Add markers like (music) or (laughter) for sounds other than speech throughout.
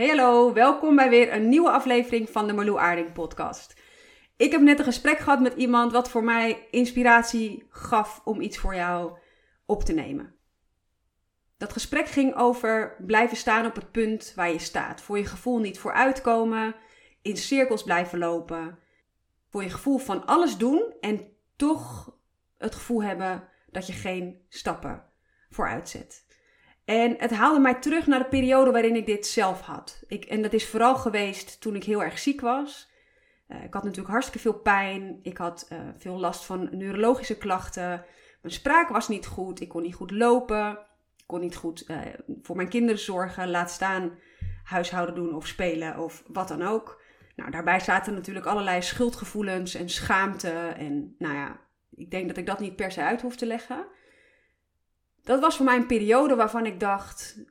Hey hallo, welkom bij weer een nieuwe aflevering van de Marloe Aarding podcast. Ik heb net een gesprek gehad met iemand wat voor mij inspiratie gaf om iets voor jou op te nemen. Dat gesprek ging over blijven staan op het punt waar je staat. Voor je gevoel niet vooruitkomen, in cirkels blijven lopen. Voor je gevoel van alles doen en toch het gevoel hebben dat je geen stappen vooruit zet. En het haalde mij terug naar de periode waarin ik dit zelf had. Ik, en dat is vooral geweest toen ik heel erg ziek was. Uh, ik had natuurlijk hartstikke veel pijn. Ik had uh, veel last van neurologische klachten. Mijn spraak was niet goed. Ik kon niet goed lopen. Ik kon niet goed uh, voor mijn kinderen zorgen. Laat staan huishouden doen of spelen of wat dan ook. Nou, daarbij zaten natuurlijk allerlei schuldgevoelens en schaamte. En nou ja, ik denk dat ik dat niet per se uit hoef te leggen dat was voor mij een periode waarvan ik dacht: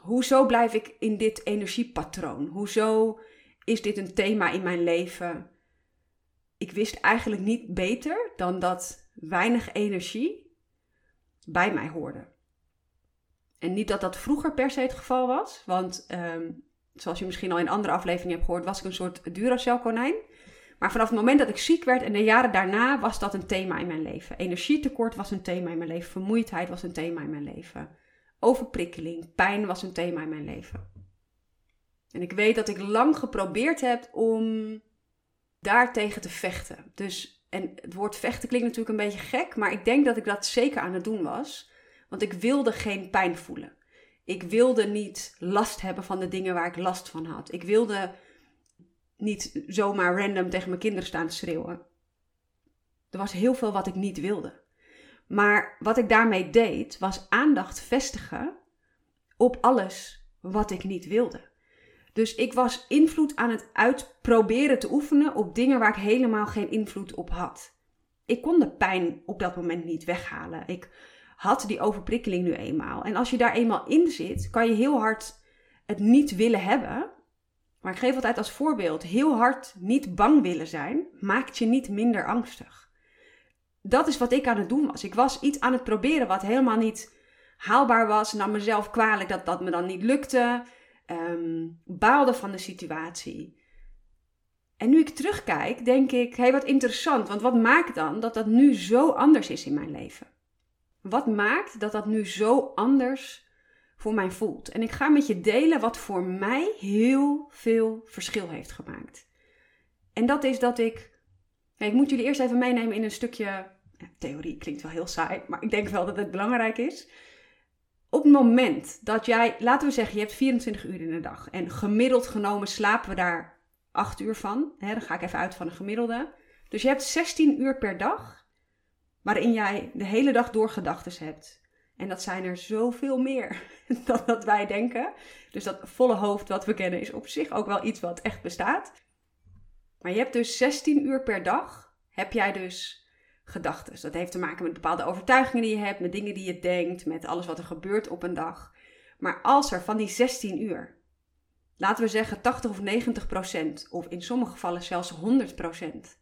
hoezo blijf ik in dit energiepatroon? Hoezo is dit een thema in mijn leven? Ik wist eigenlijk niet beter dan dat weinig energie bij mij hoorde. En niet dat dat vroeger per se het geval was, want um, zoals je misschien al in andere afleveringen hebt gehoord, was ik een soort Duracell konijn. Maar vanaf het moment dat ik ziek werd en de jaren daarna was dat een thema in mijn leven. Energietekort was een thema in mijn leven. Vermoeidheid was een thema in mijn leven. Overprikkeling, pijn was een thema in mijn leven. En ik weet dat ik lang geprobeerd heb om daartegen te vechten. Dus, en het woord vechten klinkt natuurlijk een beetje gek, maar ik denk dat ik dat zeker aan het doen was. Want ik wilde geen pijn voelen. Ik wilde niet last hebben van de dingen waar ik last van had. Ik wilde niet zomaar random tegen mijn kinderen staan te schreeuwen. Er was heel veel wat ik niet wilde. Maar wat ik daarmee deed, was aandacht vestigen op alles wat ik niet wilde. Dus ik was invloed aan het uitproberen te oefenen op dingen waar ik helemaal geen invloed op had. Ik kon de pijn op dat moment niet weghalen. Ik had die overprikkeling nu eenmaal. En als je daar eenmaal in zit, kan je heel hard het niet willen hebben. Maar ik geef altijd als voorbeeld: heel hard niet bang willen zijn, maakt je niet minder angstig. Dat is wat ik aan het doen was. Ik was iets aan het proberen wat helemaal niet haalbaar was. Nam mezelf kwalijk dat dat me dan niet lukte. Um, baalde van de situatie. En nu ik terugkijk, denk ik: hé, hey, wat interessant. Want wat maakt dan dat dat nu zo anders is in mijn leven? Wat maakt dat dat nu zo anders voor mij voelt. En ik ga met je delen wat voor mij heel veel verschil heeft gemaakt. En dat is dat ik. ik moet jullie eerst even meenemen in een stukje. Theorie klinkt wel heel saai, maar ik denk wel dat het belangrijk is. Op het moment dat jij, laten we zeggen, je hebt 24 uur in de dag. En gemiddeld genomen slapen we daar 8 uur van. Dan ga ik even uit van een gemiddelde. Dus je hebt 16 uur per dag waarin jij de hele dag door gedachten hebt. En dat zijn er zoveel meer (laughs) dan dat wij denken. Dus dat volle hoofd wat we kennen is op zich ook wel iets wat echt bestaat. Maar je hebt dus 16 uur per dag, heb jij dus gedachten. Dat heeft te maken met bepaalde overtuigingen die je hebt, met dingen die je denkt, met alles wat er gebeurt op een dag. Maar als er van die 16 uur, laten we zeggen 80 of 90 procent, of in sommige gevallen zelfs 100 procent,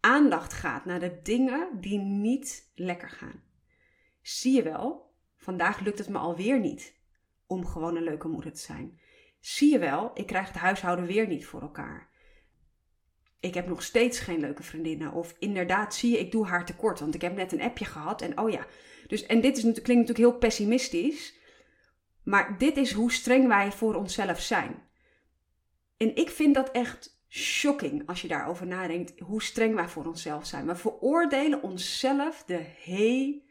aandacht gaat naar de dingen die niet lekker gaan Zie je wel, vandaag lukt het me alweer niet om gewoon een leuke moeder te zijn. Zie je wel, ik krijg het huishouden weer niet voor elkaar. Ik heb nog steeds geen leuke vriendinnen. Of inderdaad, zie je, ik doe haar tekort. Want ik heb net een appje gehad en oh ja. Dus, en dit is, klinkt natuurlijk heel pessimistisch. Maar dit is hoe streng wij voor onszelf zijn. En ik vind dat echt shocking als je daarover nadenkt. Hoe streng wij voor onszelf zijn. We veroordelen onszelf de hele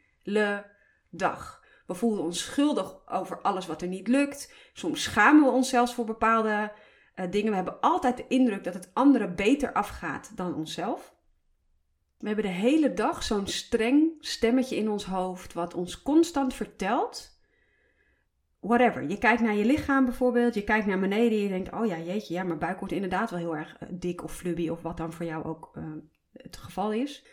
dag. We voelen ons schuldig over alles wat er niet lukt. Soms schamen we ons zelfs voor bepaalde uh, dingen. We hebben altijd de indruk dat het andere beter afgaat dan onszelf. We hebben de hele dag zo'n streng stemmetje in ons hoofd wat ons constant vertelt. Whatever. Je kijkt naar je lichaam bijvoorbeeld. Je kijkt naar beneden en je denkt: Oh ja, jeetje, ja, mijn buik wordt inderdaad wel heel erg eh, dik of flubby of wat dan voor jou ook uh, het geval is.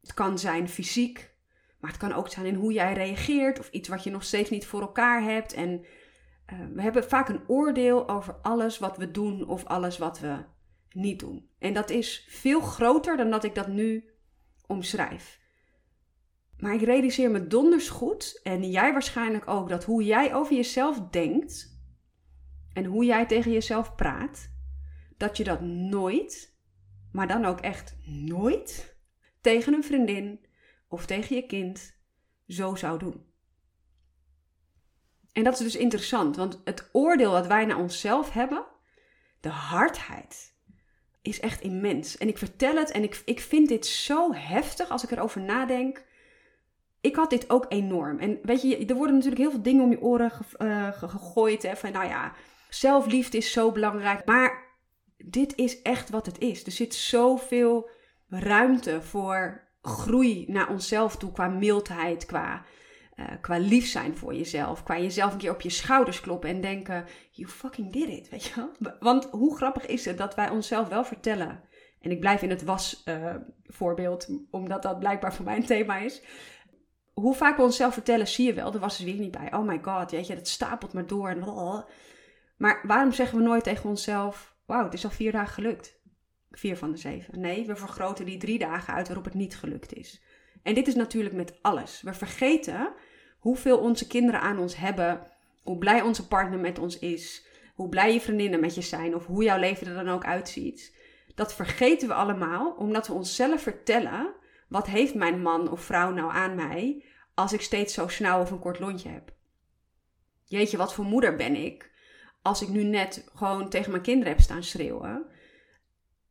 Het kan zijn fysiek. Maar het kan ook zijn in hoe jij reageert of iets wat je nog steeds niet voor elkaar hebt. En uh, we hebben vaak een oordeel over alles wat we doen of alles wat we niet doen. En dat is veel groter dan dat ik dat nu omschrijf. Maar ik realiseer me donders goed, en jij waarschijnlijk ook, dat hoe jij over jezelf denkt en hoe jij tegen jezelf praat, dat je dat nooit, maar dan ook echt nooit, tegen een vriendin of tegen je kind zo zou doen. En dat is dus interessant, want het oordeel dat wij naar onszelf hebben, de hardheid, is echt immens. En ik vertel het en ik, ik vind dit zo heftig als ik erover nadenk. Ik had dit ook enorm. En weet je, er worden natuurlijk heel veel dingen om je oren eh, gegooid. Hè, van nou ja, zelfliefde is zo belangrijk. Maar dit is echt wat het is. Er zit zoveel ruimte voor groei naar onszelf toe qua mildheid, qua uh, qua lief zijn voor jezelf. Qua jezelf een keer op je schouders kloppen en denken: You fucking did it. Weet je wel? Want hoe grappig is het dat wij onszelf wel vertellen. En ik blijf in het was-voorbeeld, uh, omdat dat blijkbaar voor mijn thema is. Hoe vaak we onszelf vertellen, zie je wel, er was er weer niet bij. Oh my god, weet je, dat stapelt maar door. En maar waarom zeggen we nooit tegen onszelf: Wauw, het is al vier dagen gelukt? Vier van de zeven. Nee, we vergroten die drie dagen uit waarop het niet gelukt is. En dit is natuurlijk met alles. We vergeten hoeveel onze kinderen aan ons hebben, hoe blij onze partner met ons is, hoe blij je vriendinnen met je zijn of hoe jouw leven er dan ook uitziet. Dat vergeten we allemaal omdat we onszelf vertellen: wat heeft mijn man of vrouw nou aan mij als ik steeds zo snel of een kort lontje heb? Jeetje, wat voor moeder ben ik als ik nu net gewoon tegen mijn kinderen heb staan schreeuwen?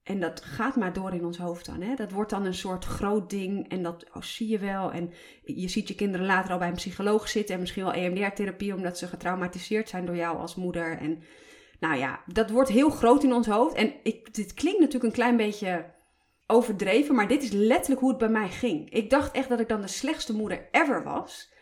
En dat gaat maar door in ons hoofd dan. Hè? Dat wordt dan een soort groot ding. En dat oh, zie je wel. En je ziet je kinderen later al bij een psycholoog zitten. En misschien wel EMDR-therapie. Omdat ze getraumatiseerd zijn door jou als moeder. En nou ja, dat wordt heel groot in ons hoofd. En ik, dit klinkt natuurlijk een klein beetje overdreven. Maar dit is letterlijk hoe het bij mij ging. Ik dacht echt dat ik dan de slechtste moeder ever was.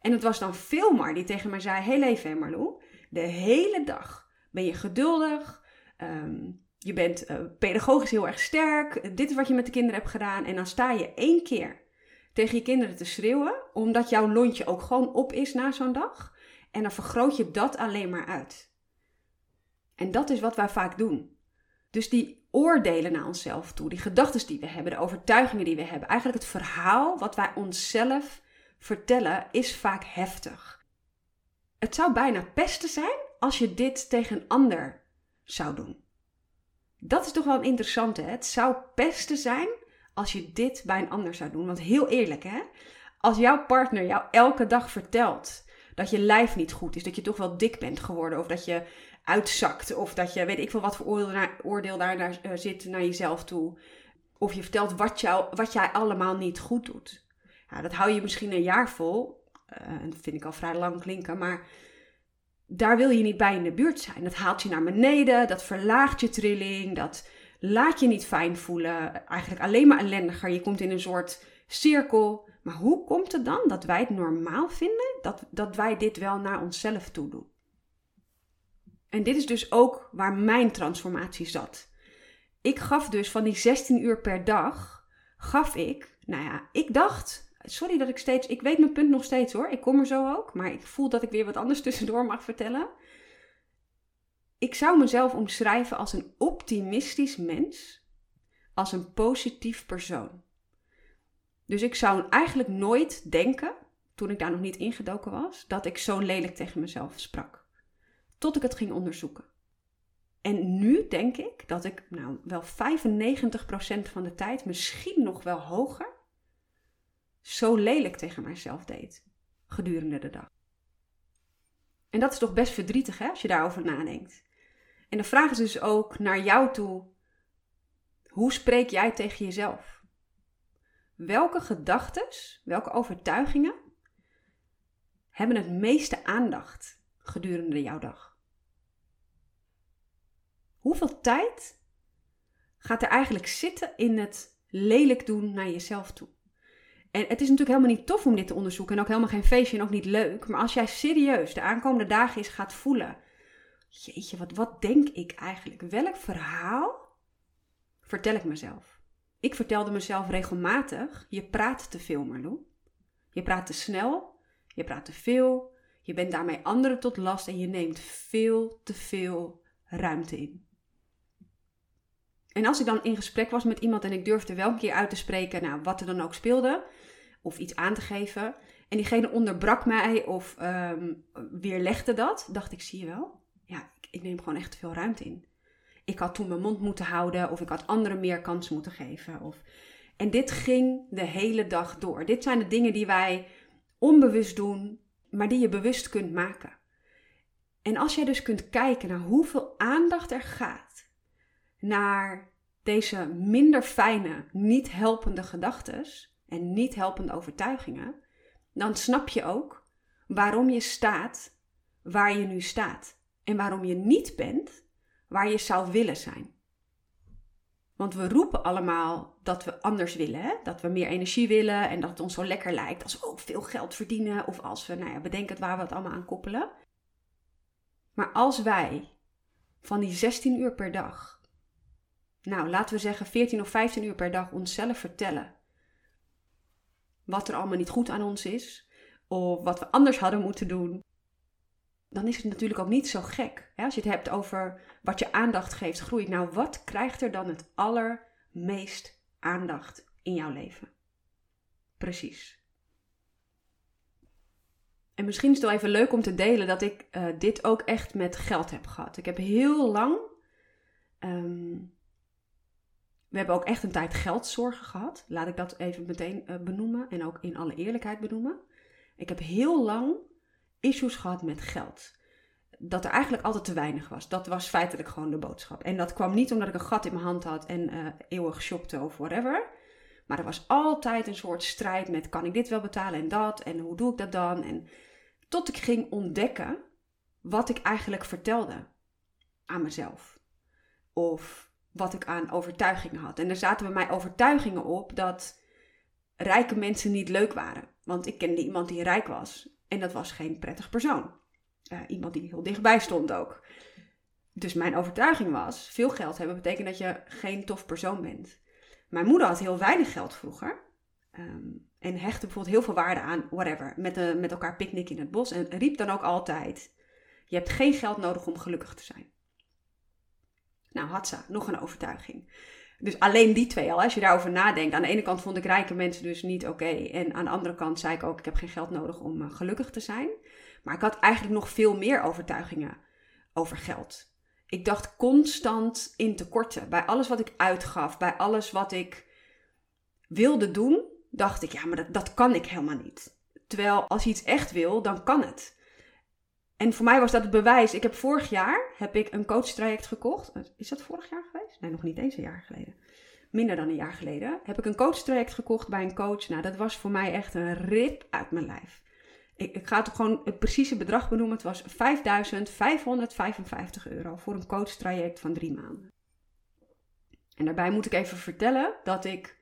En het was dan Filmar die tegen mij zei... Heel even, Marlou. De hele dag ben je geduldig... Um, je bent uh, pedagogisch heel erg sterk. Dit is wat je met de kinderen hebt gedaan. En dan sta je één keer tegen je kinderen te schreeuwen, omdat jouw lontje ook gewoon op is na zo'n dag. En dan vergroot je dat alleen maar uit. En dat is wat wij vaak doen. Dus die oordelen naar onszelf toe, die gedachten die we hebben, de overtuigingen die we hebben, eigenlijk het verhaal wat wij onszelf vertellen, is vaak heftig. Het zou bijna pesten zijn als je dit tegen een ander zou doen. Dat is toch wel een interessante. Hè? Het zou pesten zijn als je dit bij een ander zou doen. Want heel eerlijk, hè? als jouw partner jou elke dag vertelt dat je lijf niet goed is, dat je toch wel dik bent geworden, of dat je uitzakt, of dat je weet ik veel wat voor oordeel, oordeel daar naar, uh, zit naar jezelf toe, of je vertelt wat, jou, wat jij allemaal niet goed doet. Dat hou je misschien een jaar vol. Uh, dat vind ik al vrij lang klinken, maar daar wil je niet bij in de buurt zijn. Dat haalt je naar beneden, dat verlaagt je trilling, dat laat je niet fijn voelen. Eigenlijk alleen maar ellendiger. Je komt in een soort cirkel. Maar hoe komt het dan dat wij het normaal vinden dat, dat wij dit wel naar onszelf toe doen? En dit is dus ook waar mijn transformatie zat. Ik gaf dus van die 16 uur per dag, gaf ik, nou ja, ik dacht sorry dat ik steeds. Ik weet mijn punt nog steeds hoor. Ik kom er zo ook. Maar ik voel dat ik weer wat anders (laughs) tussendoor mag vertellen. Ik zou mezelf omschrijven als een optimistisch mens. Als een positief persoon. Dus ik zou eigenlijk nooit denken, toen ik daar nog niet ingedoken was, dat ik zo lelijk tegen mezelf sprak. Tot ik het ging onderzoeken. En nu denk ik dat ik nou wel 95% van de tijd, misschien nog wel hoger, zo lelijk tegen mijzelf deed gedurende de dag. En dat is toch best verdrietig hè, als je daarover nadenkt. En de vraag is dus ook naar jou toe: hoe spreek jij tegen jezelf? Welke gedachten, welke overtuigingen hebben het meeste aandacht gedurende jouw dag? Hoeveel tijd gaat er eigenlijk zitten in het lelijk doen naar jezelf toe? En het is natuurlijk helemaal niet tof om dit te onderzoeken en ook helemaal geen feestje en ook niet leuk. Maar als jij serieus de aankomende dagen eens gaat voelen, jeetje, wat, wat denk ik eigenlijk? Welk verhaal vertel ik mezelf? Ik vertelde mezelf regelmatig, je praat te veel Marlou. Je praat te snel, je praat te veel, je bent daarmee anderen tot last en je neemt veel te veel ruimte in. En als ik dan in gesprek was met iemand en ik durfde wel een keer uit te spreken, nou, wat er dan ook speelde, of iets aan te geven, en diegene onderbrak mij of um, weerlegde dat, dacht ik, zie je wel? Ja, ik neem gewoon echt te veel ruimte in. Ik had toen mijn mond moeten houden of ik had anderen meer kans moeten geven. Of... En dit ging de hele dag door. Dit zijn de dingen die wij onbewust doen, maar die je bewust kunt maken. En als jij dus kunt kijken naar hoeveel aandacht er gaat naar deze minder fijne, niet helpende gedachten en niet helpende overtuigingen, dan snap je ook waarom je staat waar je nu staat en waarom je niet bent waar je zou willen zijn. Want we roepen allemaal dat we anders willen, hè? dat we meer energie willen en dat het ons zo lekker lijkt als we ook veel geld verdienen of als we, nou ja, bedenken het waar we het allemaal aan koppelen. Maar als wij van die 16 uur per dag, nou laten we zeggen 14 of 15 uur per dag onszelf vertellen wat er allemaal niet goed aan ons is, of wat we anders hadden moeten doen, dan is het natuurlijk ook niet zo gek. Hè? Als je het hebt over wat je aandacht geeft groeit. Nou, wat krijgt er dan het allermeest aandacht in jouw leven? Precies. En misschien is het wel even leuk om te delen dat ik uh, dit ook echt met geld heb gehad. Ik heb heel lang. Um, we hebben ook echt een tijd geldzorgen gehad. Laat ik dat even meteen uh, benoemen en ook in alle eerlijkheid benoemen. Ik heb heel lang issues gehad met geld. Dat er eigenlijk altijd te weinig was. Dat was feitelijk gewoon de boodschap. En dat kwam niet omdat ik een gat in mijn hand had en uh, eeuwig shopte of whatever. Maar er was altijd een soort strijd met kan ik dit wel betalen en dat en hoe doe ik dat dan? En tot ik ging ontdekken wat ik eigenlijk vertelde aan mezelf. Of wat ik aan overtuigingen had. En er zaten bij mij overtuigingen op dat rijke mensen niet leuk waren. Want ik kende iemand die rijk was. En dat was geen prettig persoon. Uh, iemand die heel dichtbij stond ook. Dus mijn overtuiging was: veel geld hebben betekent dat je geen tof persoon bent. Mijn moeder had heel weinig geld vroeger. Um, en hechtte bijvoorbeeld heel veel waarde aan, whatever, met, de, met elkaar picknick in het bos. En riep dan ook altijd: Je hebt geen geld nodig om gelukkig te zijn. Nou, had ze nog een overtuiging. Dus alleen die twee al, als je daarover nadenkt. Aan de ene kant vond ik rijke mensen dus niet oké. en aan de andere kant zei ik ook, ik heb geen geld nodig om uh, gelukkig te zijn. Maar ik had eigenlijk nog veel meer overtuigingen over geld. Ik dacht constant in tekorten. Bij alles wat ik uitgaf, bij alles wat ik wilde doen, dacht ik, ja, maar dat, dat kan ik helemaal niet. Terwijl als je iets echt wil, dan kan het. En voor mij was dat het bewijs. Ik heb vorig jaar heb ik een coachtraject gekocht. Is dat vorig jaar geweest? Nee, nog niet eens een jaar geleden. Minder dan een jaar geleden. Heb ik een coachtraject gekocht bij een coach. Nou, dat was voor mij echt een rip uit mijn lijf. Ik, ik ga het gewoon het precieze bedrag benoemen. Het was 5.555 euro voor een coachtraject van drie maanden. En daarbij moet ik even vertellen dat ik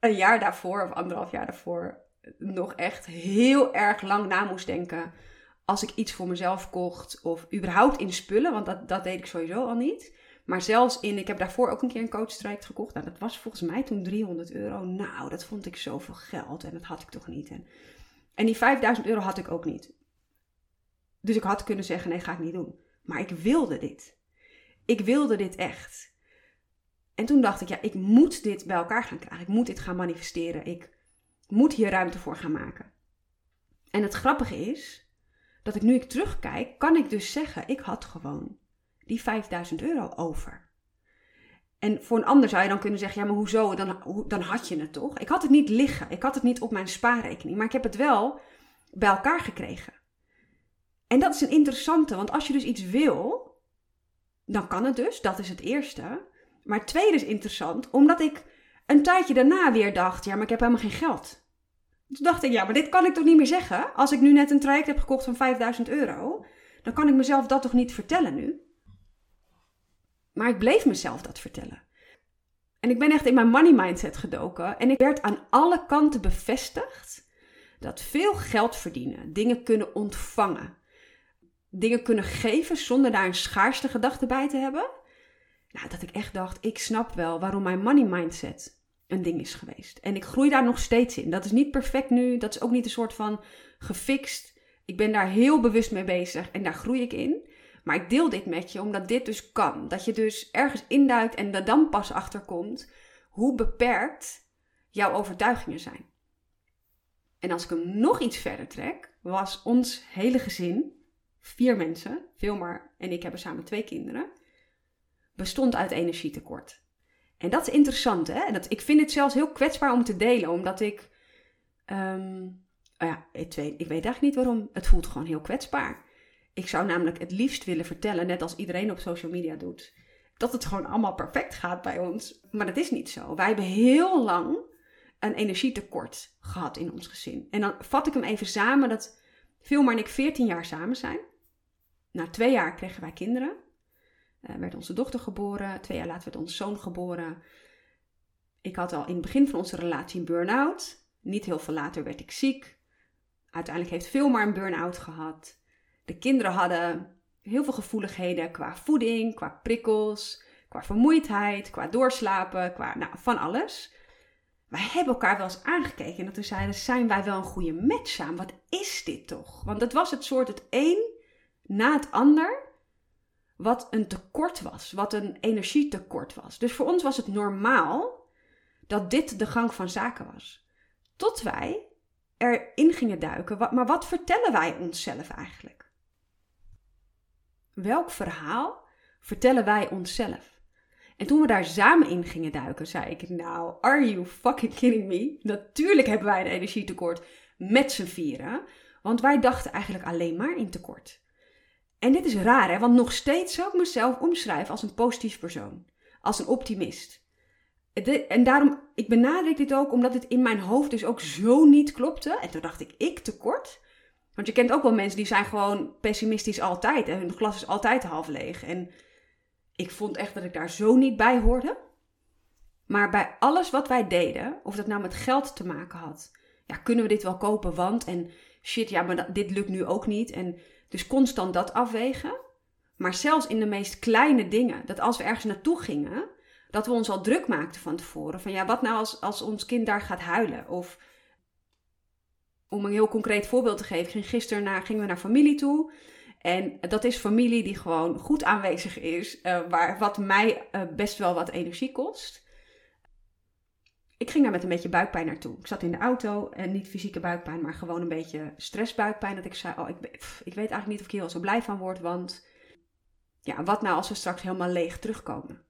een jaar daarvoor, of anderhalf jaar daarvoor, nog echt heel erg lang na moest denken als ik iets voor mezelf kocht of überhaupt in spullen, want dat, dat deed ik sowieso al niet. Maar zelfs in, ik heb daarvoor ook een keer een coachtraject gekocht. Nou, dat was volgens mij toen 300 euro. Nou, dat vond ik zoveel geld en dat had ik toch niet. En, en die 5000 euro had ik ook niet. Dus ik had kunnen zeggen, nee, ga ik niet doen. Maar ik wilde dit. Ik wilde dit echt. En toen dacht ik, ja, ik moet dit bij elkaar gaan krijgen. Ik moet dit gaan manifesteren. Ik moet hier ruimte voor gaan maken. En het grappige is, dat ik nu ik terugkijk, kan ik dus zeggen, ik had gewoon die 5000 euro over. En voor een ander zou je dan kunnen zeggen, ja maar hoezo, dan, dan had je het toch? Ik had het niet liggen, ik had het niet op mijn spaarrekening, maar ik heb het wel bij elkaar gekregen. En dat is een interessante, want als je dus iets wil, dan kan het dus, dat is het eerste. Maar het tweede is interessant, omdat ik een tijdje daarna weer dacht, ja maar ik heb helemaal geen geld. Toen dacht ik, ja, maar dit kan ik toch niet meer zeggen? Als ik nu net een traject heb gekocht van 5000 euro, dan kan ik mezelf dat toch niet vertellen nu? Maar ik bleef mezelf dat vertellen. En ik ben echt in mijn money mindset gedoken. En ik werd aan alle kanten bevestigd dat veel geld verdienen, dingen kunnen ontvangen, dingen kunnen geven zonder daar een schaarste gedachte bij te hebben. Nou, dat ik echt dacht, ik snap wel waarom mijn money mindset een ding is geweest. En ik groei daar nog steeds in. Dat is niet perfect nu. Dat is ook niet een soort van gefixt. Ik ben daar heel bewust mee bezig en daar groei ik in. Maar ik deel dit met je omdat dit dus kan. Dat je dus ergens induikt en er dan pas achterkomt hoe beperkt jouw overtuigingen zijn. En als ik hem nog iets verder trek, was ons hele gezin vier mensen, Vilmar en ik hebben samen twee kinderen, bestond uit energietekort. En dat is interessant, hè? Dat, ik vind het zelfs heel kwetsbaar om te delen, omdat ik. Um, ja, ik weet, ik weet eigenlijk niet waarom. Het voelt gewoon heel kwetsbaar. Ik zou namelijk het liefst willen vertellen, net als iedereen op social media doet, dat het gewoon allemaal perfect gaat bij ons. Maar dat is niet zo. Wij hebben heel lang een energietekort gehad in ons gezin. En dan vat ik hem even samen dat Vilma en ik 14 jaar samen zijn. Na twee jaar kregen wij kinderen. Uh, werd onze dochter geboren. Twee jaar later werd onze zoon geboren. Ik had al in het begin van onze relatie een burn-out. Niet heel veel later werd ik ziek. Uiteindelijk heeft Vilma een burn-out gehad. De kinderen hadden heel veel gevoeligheden qua voeding, qua prikkels, qua vermoeidheid, qua doorslapen, qua nou, van alles. Wij hebben elkaar wel eens aangekeken en dat we zeiden, zijn wij wel een goede match samen? Wat is dit toch? Want het was het soort het een na het ander wat een tekort was, wat een energietekort was. Dus voor ons was het normaal dat dit de gang van zaken was. Tot wij erin gingen duiken. Maar wat vertellen wij onszelf eigenlijk? Welk verhaal vertellen wij onszelf? En toen we daar samen in gingen duiken, zei ik: Nou, are you fucking kidding me? Natuurlijk hebben wij een energietekort met z'n vieren. Want wij dachten eigenlijk alleen maar in tekort. En dit is raar, hè? Want nog steeds zou ik mezelf omschrijven als een positief persoon. Als een optimist. En daarom, ik benadruk dit ook omdat het in mijn hoofd dus ook zo niet klopte. En toen dacht ik, ik tekort? Want je kent ook wel mensen die zijn gewoon pessimistisch altijd. En hun glas is altijd half leeg. En ik vond echt dat ik daar zo niet bij hoorde. Maar bij alles wat wij deden, of dat nou met geld te maken had. Ja, kunnen we dit wel kopen? Want en shit, ja, maar dit lukt nu ook niet. En dus constant dat afwegen. Maar zelfs in de meest kleine dingen, dat als we ergens naartoe gingen, dat we ons al druk maakten van tevoren. Van ja, wat nou als, als ons kind daar gaat huilen? Of om een heel concreet voorbeeld te geven, gisteren naar, gingen we naar familie toe. En dat is familie die gewoon goed aanwezig is, uh, waar, wat mij uh, best wel wat energie kost. Ik ging daar met een beetje buikpijn naartoe. Ik zat in de auto en niet fysieke buikpijn, maar gewoon een beetje stressbuikpijn. Dat ik zei, oh, ik, ik weet eigenlijk niet of ik hier zo blij van word, want ja, wat nou als we straks helemaal leeg terugkomen?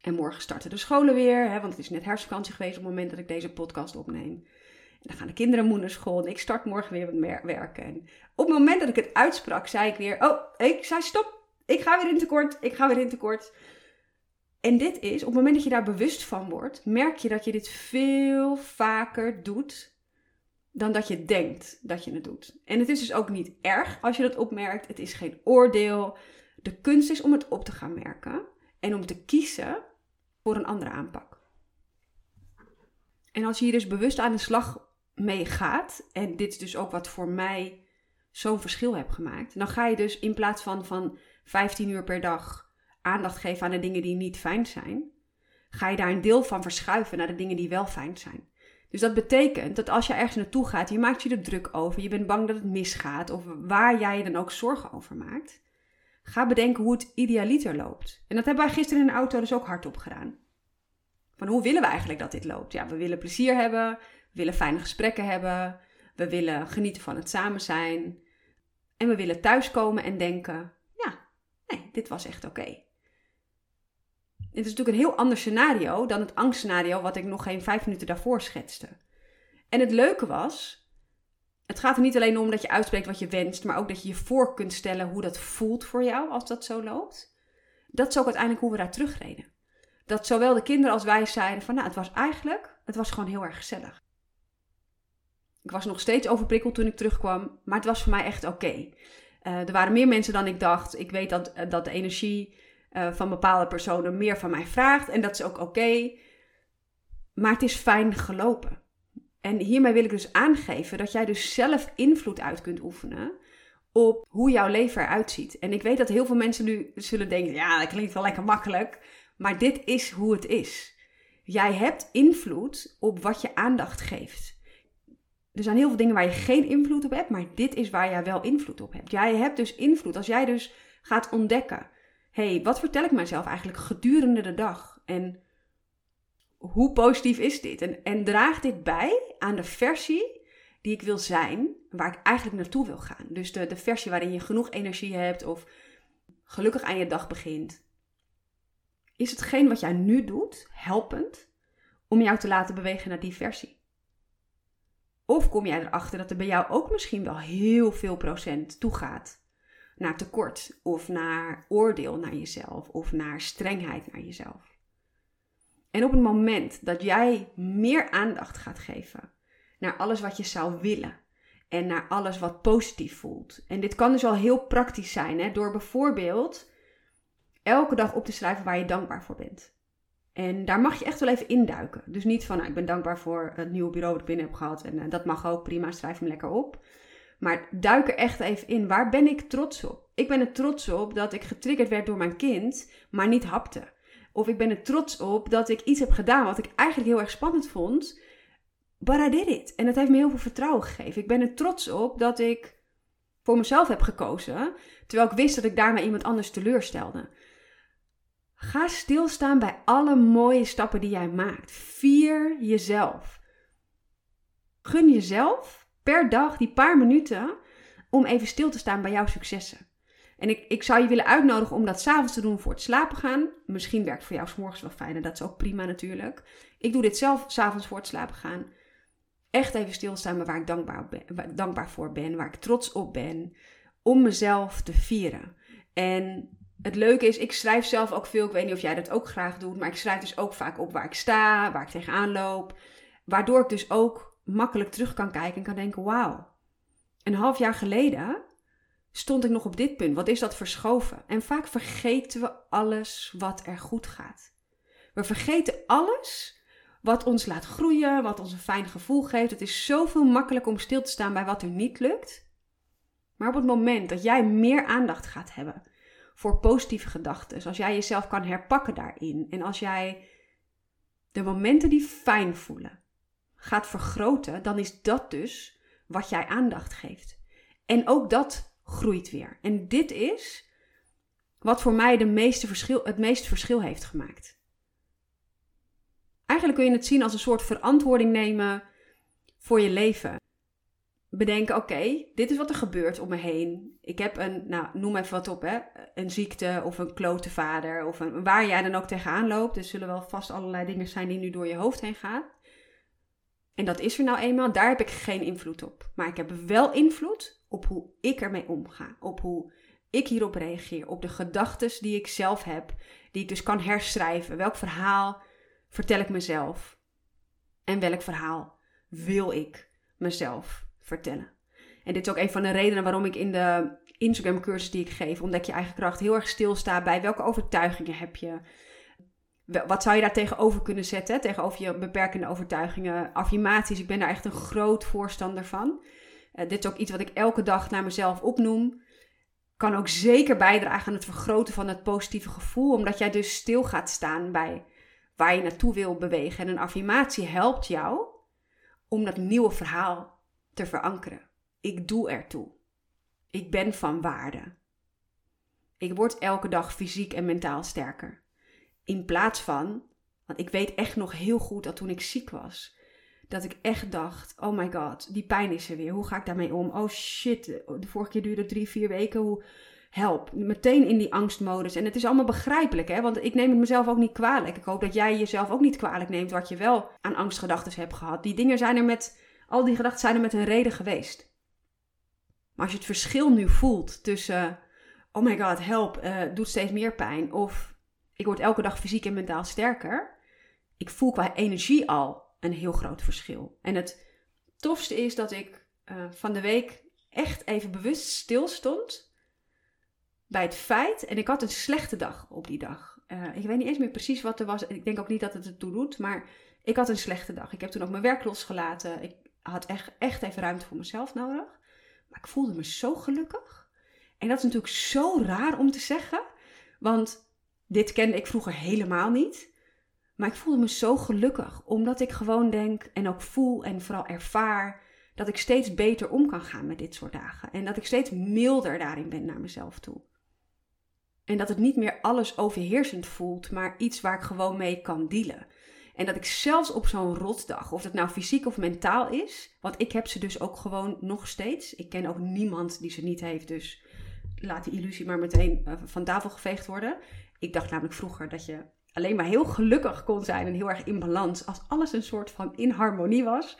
En morgen starten de scholen weer, hè, want het is net herfstvakantie geweest op het moment dat ik deze podcast opneem. En dan gaan de kinderen naar school en ik start morgen weer met werken. En op het moment dat ik het uitsprak, zei ik weer: Oh, ik zei stop. Ik ga weer in tekort. Ik ga weer in tekort. En dit is, op het moment dat je daar bewust van wordt, merk je dat je dit veel vaker doet dan dat je denkt dat je het doet. En het is dus ook niet erg als je dat opmerkt. Het is geen oordeel. De kunst is om het op te gaan merken en om te kiezen voor een andere aanpak. En als je hier dus bewust aan de slag mee gaat, en dit is dus ook wat voor mij zo'n verschil heb gemaakt, dan ga je dus in plaats van van 15 uur per dag aandacht geven aan de dingen die niet fijn zijn, ga je daar een deel van verschuiven naar de dingen die wel fijn zijn. Dus dat betekent dat als je ergens naartoe gaat, je maakt je er druk over, je bent bang dat het misgaat, of waar jij je dan ook zorgen over maakt, ga bedenken hoe het idealiter loopt. En dat hebben wij gisteren in de auto dus ook hardop gedaan. Van hoe willen we eigenlijk dat dit loopt? Ja, we willen plezier hebben, we willen fijne gesprekken hebben, we willen genieten van het samen zijn. En we willen thuiskomen en denken: ja, nee, dit was echt oké. Dit is natuurlijk een heel ander scenario dan het angstscenario wat ik nog geen vijf minuten daarvoor schetste. En het leuke was, het gaat er niet alleen om dat je uitspreekt wat je wenst, maar ook dat je je voor kunt stellen hoe dat voelt voor jou als dat zo loopt. Dat is ook uiteindelijk hoe we daar terugreden. Dat zowel de kinderen als wij zeiden van nou, het was eigenlijk, het was gewoon heel erg gezellig. Ik was nog steeds overprikkeld toen ik terugkwam, maar het was voor mij echt oké. Eh, er waren meer mensen dan ik dacht. Ik weet dat, eh, dat de energie uh, van bepaalde personen meer van mij vraagt en dat is ook oké. Maar het is fijn gelopen. En hiermee wil ik dus aangeven dat jij dus zelf invloed uit kunt oefenen op hoe jouw leven eruit ziet. En ik weet dat heel veel mensen nu zullen denken: ja, dat klinkt wel lekker makkelijk. Maar dit is hoe het is. Jij hebt invloed op wat je aandacht geeft. Er zijn heel veel dingen waar je geen invloed op hebt, maar dit is waar jij wel invloed op hebt. Jij hebt dus invloed. Als jij dus gaat ontdekken: hey, wat vertel ik mezelf eigenlijk gedurende de dag? En hoe positief is dit? En, en draagt dit bij aan de versie die ik wil zijn, waar ik eigenlijk naartoe wil gaan. Dus de, de versie waarin je genoeg energie hebt of gelukkig aan je dag begint. Is hetgeen wat jij nu doet helpend om jou te laten bewegen naar die versie? Of kom jij erachter dat er bij jou ook misschien wel heel veel procent toe gaat naar tekort of naar oordeel naar jezelf of naar strengheid naar jezelf? En op het moment dat jij meer aandacht gaat geven naar alles wat je zou willen en naar alles wat positief voelt. En dit kan dus al heel praktisch zijn, hè? door bijvoorbeeld elke dag op te schrijven waar je dankbaar voor bent. En daar mag je echt wel even induiken. Dus niet van, nou, ik ben dankbaar voor het nieuwe bureau dat ik binnen heb gehad. En uh, dat mag ook, prima, schrijf hem lekker op. Maar duik er echt even in. Waar ben ik trots op? Ik ben er trots op dat ik getriggerd werd door mijn kind, maar niet hapte. Of ik ben er trots op dat ik iets heb gedaan wat ik eigenlijk heel erg spannend vond. But I did it. En dat heeft me heel veel vertrouwen gegeven. Ik ben er trots op dat ik voor mezelf heb gekozen. Terwijl ik wist dat ik daarmee iemand anders teleurstelde. Ga stilstaan bij alle mooie stappen die jij maakt. Vier jezelf. Gun jezelf per dag die paar minuten om even stil te staan bij jouw successen. En ik, ik zou je willen uitnodigen om dat s'avonds te doen voor het slapen gaan. Misschien werkt voor jou s'morgens wel fijn en dat is ook prima natuurlijk. Ik doe dit zelf s'avonds voor het slapen gaan. Echt even stilstaan bij waar ik dankbaar, dankbaar voor ben, waar ik trots op ben. Om mezelf te vieren. En het leuke is, ik schrijf zelf ook veel. Ik weet niet of jij dat ook graag doet. Maar ik schrijf dus ook vaak op waar ik sta, waar ik tegenaan loop. Waardoor ik dus ook makkelijk terug kan kijken en kan denken: wauw. Een half jaar geleden stond ik nog op dit punt? Wat is dat verschoven? En vaak vergeten we alles wat er goed gaat. We vergeten alles wat ons laat groeien, wat ons een fijn gevoel geeft. Het is zoveel makkelijker om stil te staan bij wat er niet lukt. Maar op het moment dat jij meer aandacht gaat hebben voor positieve gedachten, als jij jezelf kan herpakken daarin en als jij de momenten die fijn voelen gaat vergroten, dan is dat dus wat jij aandacht geeft. En ook dat groeit weer. En dit is wat voor mij de meeste verschil, het meest verschil heeft gemaakt. Eigenlijk kun je het zien als een soort verantwoording nemen voor je leven. Bedenken, oké, dit is wat er gebeurt om me heen. Ik heb een, nou, noem even wat op, hè. Een ziekte of een klote vader of een, waar jij dan ook tegenaan loopt. Er zullen wel vast allerlei dingen zijn die nu door je hoofd heen gaan. En dat is er nou eenmaal, daar heb ik geen invloed op. Maar ik heb wel invloed op hoe ik ermee omga, op hoe ik hierop reageer, op de gedachten die ik zelf heb, die ik dus kan herschrijven. Welk verhaal vertel ik mezelf? En welk verhaal wil ik mezelf vertellen? En dit is ook een van de redenen waarom ik in de Instagram cursus die ik geef, ontdek je eigen kracht, heel erg stilsta bij welke overtuigingen heb je. Wat zou je daar tegenover kunnen zetten? Tegenover je beperkende overtuigingen, affirmaties. Ik ben daar echt een groot voorstander van. Uh, dit is ook iets wat ik elke dag naar mezelf opnoem. Kan ook zeker bijdragen aan het vergroten van het positieve gevoel, omdat jij dus stil gaat staan bij waar je naartoe wil bewegen. En een affirmatie helpt jou om dat nieuwe verhaal te verankeren. Ik doe ertoe. Ik ben van waarde. Ik word elke dag fysiek en mentaal sterker. In plaats van, want ik weet echt nog heel goed dat toen ik ziek was, dat ik echt dacht: oh my god, die pijn is er weer. Hoe ga ik daarmee om? Oh shit, de vorige keer duurde drie, vier weken. Hoe help? Meteen in die angstmodus. En het is allemaal begrijpelijk, hè? Want ik neem het mezelf ook niet kwalijk. Ik hoop dat jij jezelf ook niet kwalijk neemt wat je wel aan angstgedachten hebt gehad. Die dingen zijn er met, al die gedachten zijn er met een reden geweest. Maar als je het verschil nu voelt tussen: oh my god, help, uh, doet steeds meer pijn. Of ik word elke dag fysiek en mentaal sterker. Ik voel qua energie al een heel groot verschil. En het tofste is dat ik uh, van de week echt even bewust stilstond bij het feit. En ik had een slechte dag op die dag. Uh, ik weet niet eens meer precies wat er was. Ik denk ook niet dat het het toe doet. Maar ik had een slechte dag. Ik heb toen ook mijn werk losgelaten. Ik had echt, echt even ruimte voor mezelf nodig. Maar ik voelde me zo gelukkig. En dat is natuurlijk zo raar om te zeggen. Want dit kende ik vroeger helemaal niet. Maar ik voelde me zo gelukkig, omdat ik gewoon denk en ook voel en vooral ervaar dat ik steeds beter om kan gaan met dit soort dagen. En dat ik steeds milder daarin ben naar mezelf toe. En dat het niet meer alles overheersend voelt, maar iets waar ik gewoon mee kan dealen. En dat ik zelfs op zo'n rotdag, of het nou fysiek of mentaal is, want ik heb ze dus ook gewoon nog steeds. Ik ken ook niemand die ze niet heeft, dus laat die illusie maar meteen eh, van tafel geveegd worden. Ik dacht namelijk vroeger dat je alleen maar heel gelukkig kon zijn en heel erg in balans als alles een soort van in harmonie was.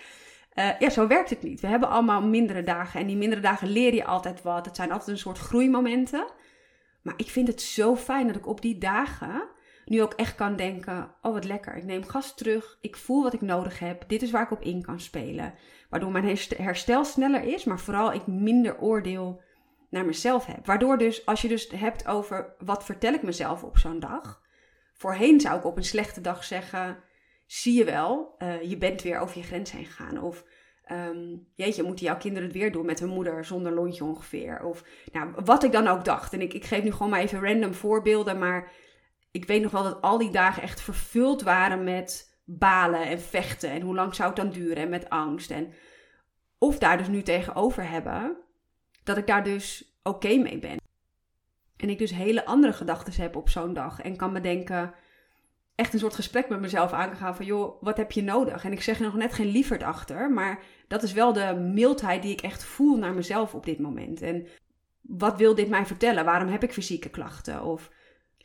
Uh, ja, zo werkt het niet. We hebben allemaal mindere dagen en die mindere dagen leer je altijd wat. Het zijn altijd een soort groeimomenten. Maar ik vind het zo fijn dat ik op die dagen nu ook echt kan denken: oh wat lekker, ik neem gas terug, ik voel wat ik nodig heb, dit is waar ik op in kan spelen. Waardoor mijn herstel sneller is, maar vooral ik minder oordeel naar mezelf heb. Waardoor dus, als je dus hebt over wat vertel ik mezelf op zo'n dag. Voorheen zou ik op een slechte dag zeggen: zie je wel, uh, je bent weer over je grens heen gegaan. Of um, jeetje, moeten jouw kinderen het weer doen met hun moeder zonder lontje ongeveer? Of nou, wat ik dan ook dacht. En ik, ik geef nu gewoon maar even random voorbeelden, maar ik weet nog wel dat al die dagen echt vervuld waren met balen en vechten. En hoe lang zou het dan duren en met angst. En of daar dus nu tegenover hebben dat ik daar dus oké mee ben. En ik dus hele andere gedachten heb op zo'n dag. En kan bedenken, echt een soort gesprek met mezelf aangaan van... joh, wat heb je nodig? En ik zeg er nog net geen lieverd achter. Maar dat is wel de mildheid die ik echt voel naar mezelf op dit moment. En wat wil dit mij vertellen? Waarom heb ik fysieke klachten? Of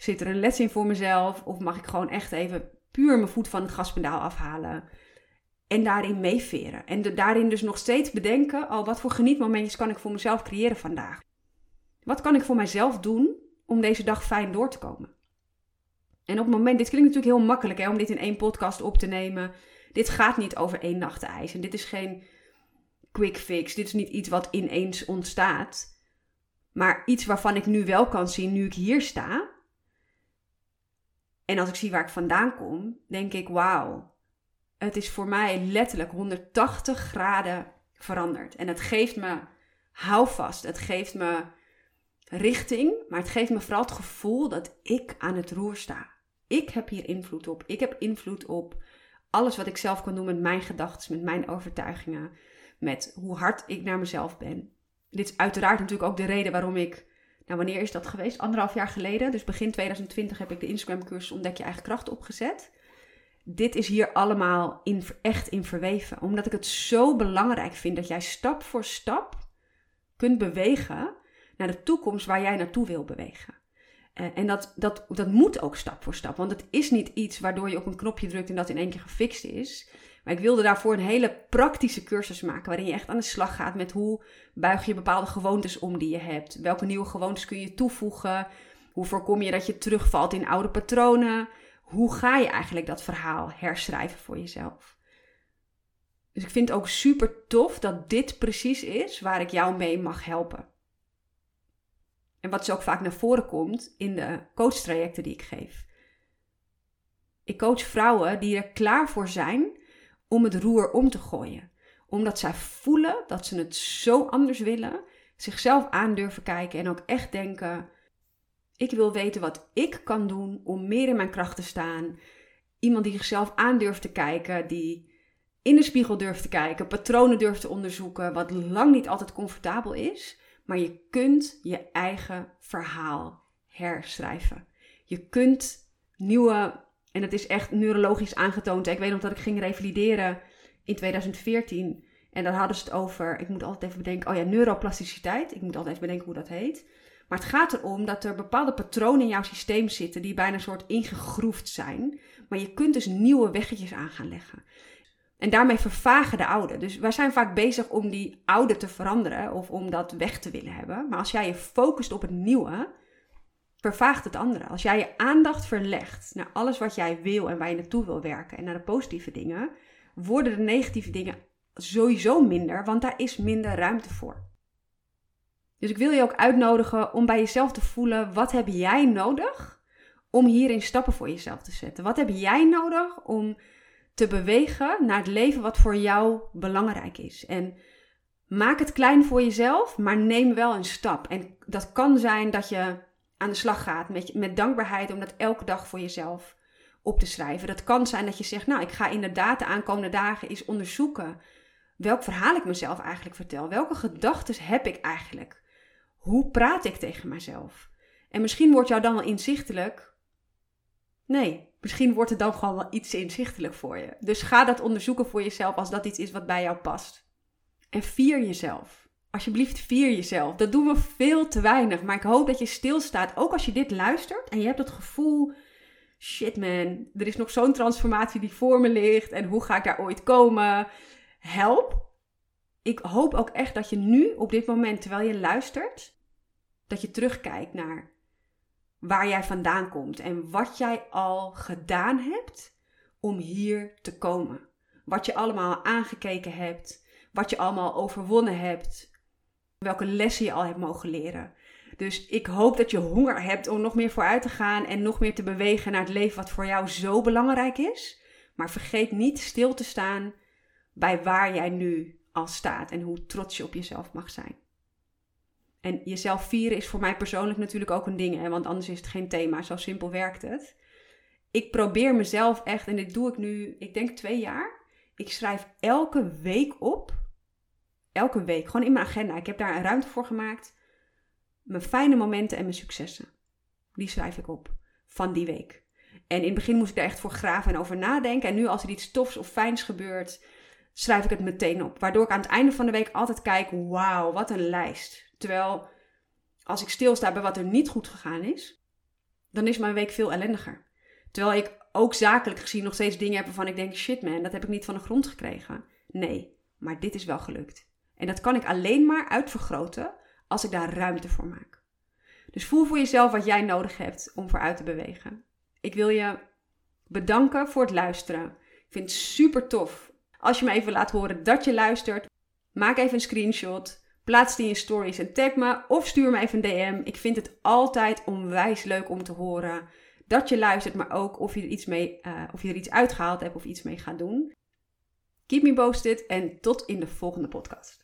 Zit er een les in voor mezelf? Of mag ik gewoon echt even puur mijn voet van het gaspedaal afhalen? En daarin meeveren. En daarin dus nog steeds bedenken: oh, wat voor genietmomentjes kan ik voor mezelf creëren vandaag? Wat kan ik voor mijzelf doen om deze dag fijn door te komen? En op het moment, dit klinkt natuurlijk heel makkelijk hè, om dit in één podcast op te nemen. Dit gaat niet over één nacht ijs. En dit is geen quick fix. Dit is niet iets wat ineens ontstaat. Maar iets waarvan ik nu wel kan zien, nu ik hier sta, en als ik zie waar ik vandaan kom, denk ik: wauw, het is voor mij letterlijk 180 graden veranderd. En het geeft me houvast, het geeft me richting, maar het geeft me vooral het gevoel dat ik aan het roer sta. Ik heb hier invloed op. Ik heb invloed op alles wat ik zelf kan doen met mijn gedachten, met mijn overtuigingen, met hoe hard ik naar mezelf ben. Dit is uiteraard natuurlijk ook de reden waarom ik nou, wanneer is dat geweest? Anderhalf jaar geleden. Dus begin 2020 heb ik de Instagram-cursus Ontdek je eigen kracht opgezet. Dit is hier allemaal in, echt in verweven. Omdat ik het zo belangrijk vind dat jij stap voor stap kunt bewegen naar de toekomst waar jij naartoe wil bewegen. Uh, en dat, dat, dat moet ook stap voor stap. Want het is niet iets waardoor je op een knopje drukt en dat in één keer gefixt is. Maar ik wilde daarvoor een hele praktische cursus maken. Waarin je echt aan de slag gaat met hoe buig je bepaalde gewoontes om die je hebt. Welke nieuwe gewoontes kun je toevoegen? Hoe voorkom je dat je terugvalt in oude patronen? Hoe ga je eigenlijk dat verhaal herschrijven voor jezelf? Dus ik vind het ook super tof dat dit precies is waar ik jou mee mag helpen. En wat zo ook vaak naar voren komt in de coachtrajecten die ik geef. Ik coach vrouwen die er klaar voor zijn om het roer om te gooien. Omdat zij voelen dat ze het zo anders willen, zichzelf aandurven kijken en ook echt denken: ik wil weten wat ik kan doen om meer in mijn kracht te staan. Iemand die zichzelf aandurft te kijken, die in de spiegel durft te kijken, patronen durft te onderzoeken, wat lang niet altijd comfortabel is, maar je kunt je eigen verhaal herschrijven. Je kunt nieuwe en het is echt neurologisch aangetoond. Ik weet nog dat ik ging revalideren in 2014. En daar hadden ze het over, ik moet altijd even bedenken, oh ja, neuroplasticiteit. Ik moet altijd even bedenken hoe dat heet. Maar het gaat erom dat er bepaalde patronen in jouw systeem zitten die bijna een soort ingegroefd zijn. Maar je kunt dus nieuwe weggetjes aan gaan leggen. En daarmee vervagen de oude. Dus wij zijn vaak bezig om die oude te veranderen of om dat weg te willen hebben. Maar als jij je focust op het nieuwe, vervaagt het andere. Als jij je aandacht verlegt naar alles wat jij wil en waar je naartoe wil werken en naar de positieve dingen, worden de negatieve dingen sowieso minder, want daar is minder ruimte voor. Dus ik wil je ook uitnodigen om bij jezelf te voelen: wat heb jij nodig om hierin stappen voor jezelf te zetten? Wat heb jij nodig om te bewegen naar het leven wat voor jou belangrijk is? En maak het klein voor jezelf, maar neem wel een stap. En dat kan zijn dat je aan de slag gaat met, met dankbaarheid om dat elke dag voor jezelf op te schrijven. Dat kan zijn dat je zegt, nou, ik ga inderdaad de aankomende dagen eens onderzoeken welk verhaal ik mezelf eigenlijk vertel. Welke gedachten heb ik eigenlijk? Hoe praat ik tegen mezelf? En misschien wordt jou dan wel inzichtelijk, Nee, misschien wordt het dan gewoon wel iets inzichtelijk voor je. Dus ga dat onderzoeken voor jezelf als dat iets is wat bij jou past. En vier jezelf. Alsjeblieft, vier jezelf. Dat doen we veel te weinig. Maar ik hoop dat je stilstaat. Ook als je dit luistert en je hebt het gevoel: shit man, er is nog zo'n transformatie die voor me ligt. En hoe ga ik daar ooit komen? Help. Ik hoop ook echt dat je nu, op dit moment, terwijl je luistert, dat je terugkijkt naar waar jij vandaan komt en wat jij al gedaan hebt om hier te komen. Wat je allemaal aangekeken hebt, wat je allemaal overwonnen hebt, welke lessen je al hebt mogen leren. Dus ik hoop dat je honger hebt om nog meer vooruit te gaan en nog meer te bewegen naar het leven wat voor jou zo belangrijk is. Maar vergeet niet stil te staan bij waar jij nu al staat en hoe trots je op jezelf mag zijn. En jezelf vieren is voor mij persoonlijk natuurlijk ook een ding, hè, want anders is het geen thema. Zo simpel werkt het. Ik probeer mezelf echt, en dit doe ik nu, ik denk twee jaar. Ik schrijf elke week op. Elke week, gewoon in mijn agenda. Ik heb daar een ruimte voor gemaakt. Mijn fijne momenten en mijn successen. Die schrijf ik op van die week. En in het begin moest ik daar echt voor graven en over nadenken. En nu als er iets tofs of fijns gebeurt, schrijf ik het meteen op. Waardoor ik aan het einde van de week altijd kijk, wauw, wat een lijst. Terwijl als ik stilsta bij wat er niet goed gegaan is, dan is mijn week veel ellendiger. Terwijl ik ook zakelijk gezien nog steeds dingen heb waarvan ik denk: shit man, dat heb ik niet van de grond gekregen. Nee, maar dit is wel gelukt. En dat kan ik alleen maar uitvergroten als ik daar ruimte voor maak. Dus voel voor jezelf wat jij nodig hebt om vooruit te bewegen. Ik wil je bedanken voor het luisteren. Ik vind het super tof als je me even laat horen dat je luistert. Maak even een screenshot. Plaats die in stories en tag me of stuur me even een DM. Ik vind het altijd onwijs leuk om te horen dat je luistert, maar ook of je er iets, mee, uh, of je er iets uitgehaald hebt of iets mee gaat doen. Keep me posted en tot in de volgende podcast.